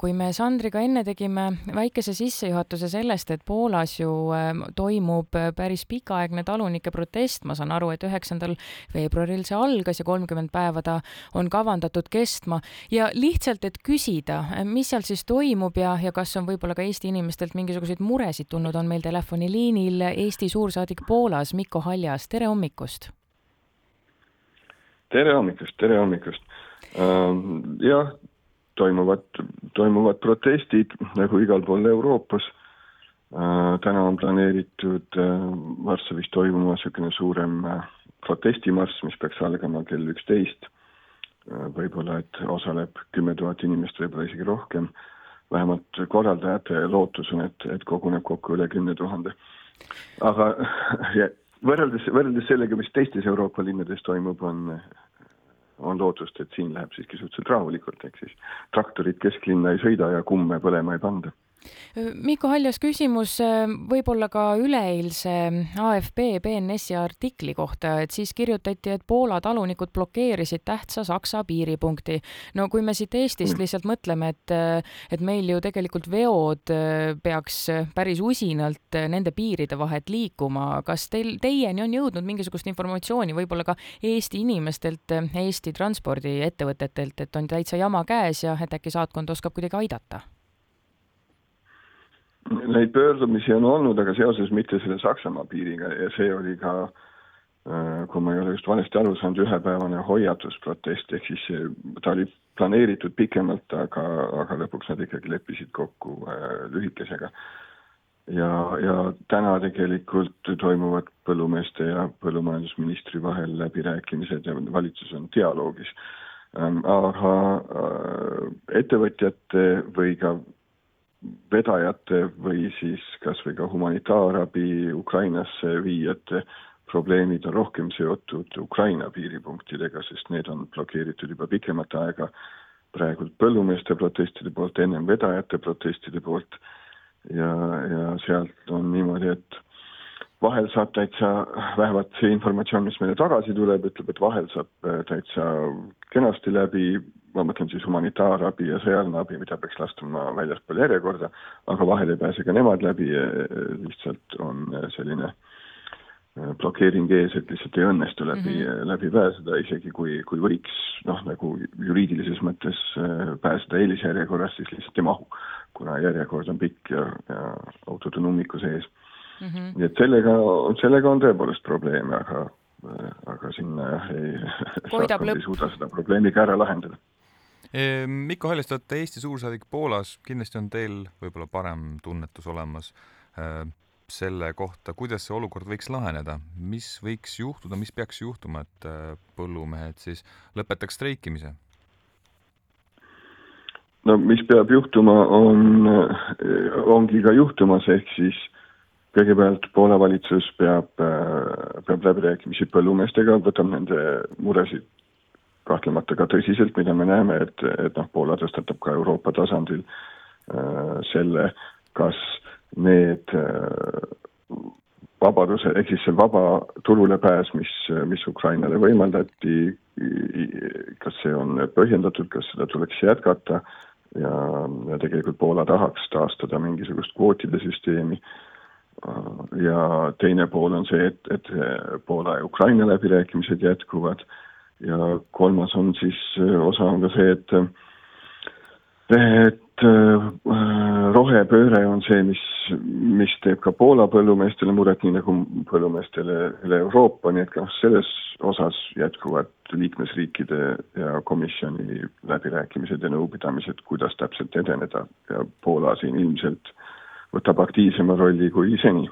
kui me Sandriga enne tegime väikese sissejuhatuse sellest, et Poolas ju ähm, toimub äh, päris pikaaegne talunike protest, ma saan aru, et üheksandal veebruaril see algas ja kolmkümmend päeva ta on kavandatud kestma ja lihtsalt, et küsida, äh, mis seal siis toimub ja, ja kas on võib-olla ka Eesti inimestelt mingisuguseid muresid tulnud, on meil telefoniliinil Eesti suursaadik Poolas Mikko Haljas, tere hommikust! tere hommikust, tere hommikust! Jah, toimuvad, toimuvad protestid nagu igal pool Euroopas. Äh, täna on planeeritud äh, Varssavis toimuma niisugune suurem äh, protestimarss, mis peaks algama kell üksteist. võib-olla, et osaleb kümme tuhat inimest, võib-olla isegi rohkem. vähemalt korraldajate lootus on, et, et koguneb kokku üle kümne tuhande. aga võrreldes, võrreldes sellega, mis teistes Euroopa linnades toimub, on on lootust, et siin läheb siiski suhteliselt rahulikult, ehk siis traktorid kesklinna ei sõida ja kumme põlema ei panda Mikko Haljas, küsimus võib-olla ka üleeilse AFP BNS-i artikli kohta, et siis kirjutati, et Poola talunikud blokeerisid tähtsa Saksa piiripunkti. no kui me siit Eestist mm. lihtsalt mõtleme, et, et meil ju tegelikult veod peaks päris usinalt nende piiride vahet liikuma, kas teil, teieni on jõudnud mingisugust informatsiooni võib-olla ka Eesti inimestelt, Eesti transpordiettevõtetelt, et on täitsa jama käes ja et äkki saatkond oskab kuidagi aidata? Neid pöördumisi on olnud, aga seoses mitte selle Saksamaa piiriga ja see oli ka äh, kui ma ei ole just valesti aru saanud, ühepäevane hoiatusprotest, ehk siis ta oli planeeritud pikemalt, aga, aga lõpuks nad ikkagi leppisid kokku äh, lühikesega. ja, ja täna tegelikult toimuvad põllumeeste ja põllumajandusministri vahel läbirääkimised ja valitsus on dialoogis. Ähm, aga äh, ettevõtjate või ka vedajate või siis kas või ka humanitaarabi Ukrainasse viijate probleemid on rohkem seotud Ukraina piiripunktidega, sest need on blokeeritud juba pikemat aega praegult põllumeeste protestide poolt, ennem vedajate protestide poolt. Ja, ja sealt on niimoodi, et vahel saab täitsa, vähemalt see informatsioon, mis meile tagasi tuleb, ütleb, et vahel saab täitsa kenasti läbi, ma mõtlen siis humanitaarabi ja sõjaline abi, mida peaks lastuma väljaspool järjekorda, aga vahel ei pääse ka nemad läbi, lihtsalt on selline äh, blokeering ees, et lihtsalt ei õnnestu läbi mm, -hmm. läbi pääseda, isegi kui, kui võiks noh, nagu juriidilises mõttes äh, pääseda eelisjärjekorras, siis lihtsalt ei mahu, kuna järjekord on pikk ja, ja autod on ummiku sees mm. -hmm. nii et sellega, sellega on tõepoolest probleeme, aga aga sinna jah, ei, ei suuda seda probleemi ka ära lahendada Mikko Haljas, te olete Eesti suursaadik Poolas, kindlasti on teil võib-olla parem tunnetus olemas äh, selle kohta, kuidas see olukord võiks laheneda, mis võiks juhtuda, mis peaks juhtuma, et äh, põllumehed siis lõpetaks streikimise? no mis peab juhtuma, on, ongi ka juhtumas, ehk siis kõigepealt Poola valitsus peab, peab läbirääkimisi põllumeestega, võtab nende muresid kahtlemata ka tõsiselt, mida me näeme, et, et noh, Poola tõstatab ka Euroopa tasandil äh, selle, kas need äh, vabaduse, ehk siis see vaba turule pääs, mis, mis Ukrainale võimaldati, kas see on põhjendatud, kas seda tuleks jätkata ja, ja tegelikult Poola tahaks taastada mingisugust kvootide süsteemi ja teine pool on see, et, et Poola ja Ukraina läbirääkimised jätkuvad ja kolmas on siis, äh, osa on ka see, et et äh, rohepööre on see, mis, mis teeb ka Poola põllumeestele muret, nii nagu põllumeestele üle Euroopa, nii et noh, selles osas jätkuvad liikmesriikide ja komisjoni läbirääkimised ja nõupidamised, kuidas täpselt edeneda. Ja Poola siin ilmselt võtab aktiivsema rolli kui seni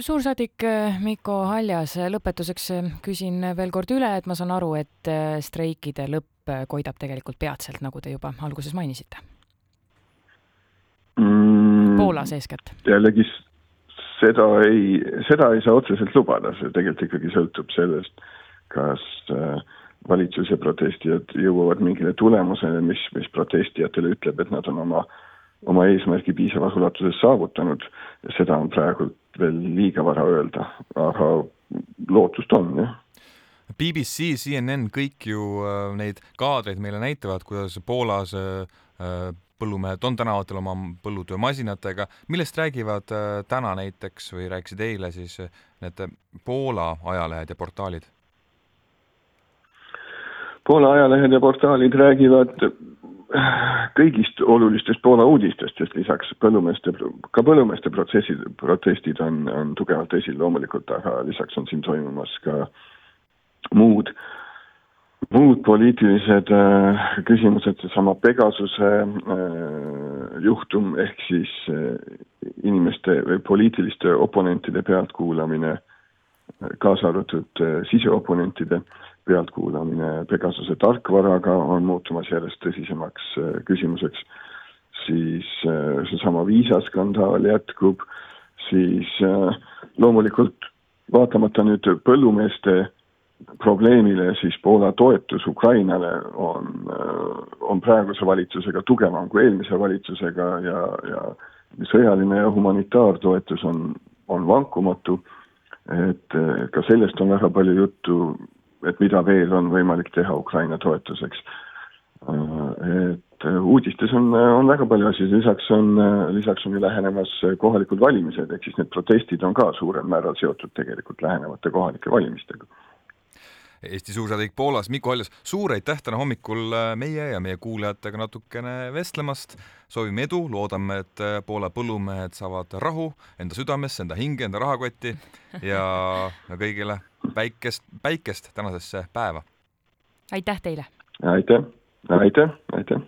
suursaadik äh, Mikko Haljas, lõpetuseks äh, küsin veel kord üle, et ma saan aru, et streikide lõpp koidab tegelikult peatselt, nagu te juba alguses mainisite mm,. Poolas eeskätt. jällegi seda ei, seda ei saa otseselt lubada, see tegelikult ikkagi sõltub sellest, kas valitsus ja protestijad jõuavad mingile tulemusele, mis, mis protestijatele ütleb, et nad on oma oma eesmärgi piisavas ulatuses saavutanud seda on praegu veel liiga vara öelda, aga lootust on, jah. BBC, CNN, kõik ju äh, neid kaadreid meile näitavad, kuidas Poolas äh, äh põllumehed on tänavatel oma põllutöömasinatega, millest räägivad täna näiteks või rääkisid eile siis need Poola ajalehed ja portaalid? Poola ajalehed ja portaalid räägivad kõigist olulistest Poola uudistest, sest lisaks põllumeeste, ka põllumeeste protsessid, protestid on, on tugevalt esil loomulikult, aga lisaks on siin toimumas ka muud, muud poliitilised äh, küsimused, seesama Pegasuse äh, juhtum ehk siis äh, inimeste või poliitiliste oponentide pealtkuulamine, kaasa arvatud äh, siseoponentide äh, pealtkuulamine Pegasuse tarkvaraga on muutumas järjest tõsisemaks äh, küsimuseks, siis äh, seesama viisaskandaal jätkub, siis äh, loomulikult vaatamata nüüd põllumeeste probleemile, siis Poola toetus Ukrainale on, on praeguse valitsusega tugevam kui eelmise valitsusega ja, ja sõjaline ja humanitaartoetus on, on vankumatu, et ka sellest on väga palju juttu et mida veel on võimalik teha Ukraina toetuseks. et uudistes on, on väga palju asju, lisaks on, lisaks on ju lähenemas kohalikud valimised, ehk siis need protestid on ka suurel määral seotud tegelikult lähenevate kohalike valimistega Eesti suursaadik Poolas Mikko Haljas, suur aitäh täna hommikul meie ja meie kuulajatega natukene vestlemast. soovime edu, loodame, et Poola põllumehed saavad rahu enda südamesse, enda hinge, enda rahakotti ja kõigile päikest, päikest tänasesse päeva. aitäh teile! aitäh, aitäh, aitäh!